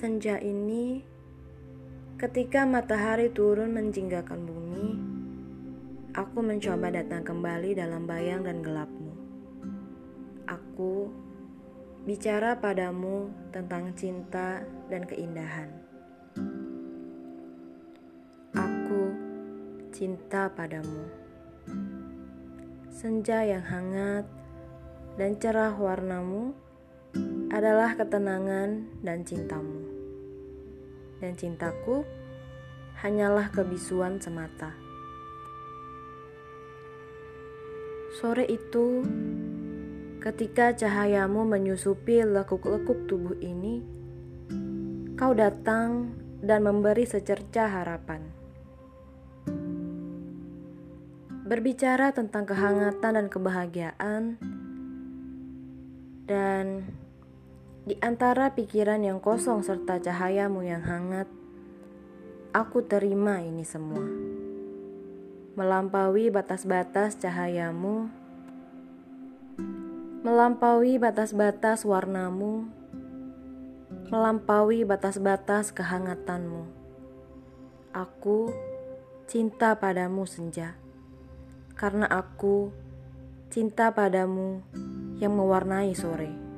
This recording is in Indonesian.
Senja ini, ketika matahari turun menjinggakan bumi, aku mencoba datang kembali dalam bayang dan gelapmu. Aku bicara padamu tentang cinta dan keindahan. Aku cinta padamu. Senja yang hangat dan cerah warnamu adalah ketenangan dan cintamu. Dan cintaku hanyalah kebisuan semata. Sore itu, ketika cahayamu menyusupi lekuk-lekuk tubuh ini, kau datang dan memberi secerca harapan. Berbicara tentang kehangatan dan kebahagiaan, dan di antara pikiran yang kosong serta cahayamu yang hangat, aku terima ini semua. Melampaui batas-batas cahayamu, melampaui batas-batas warnamu, melampaui batas-batas kehangatanmu. Aku cinta padamu senja, karena aku cinta padamu yang mewarnai sore.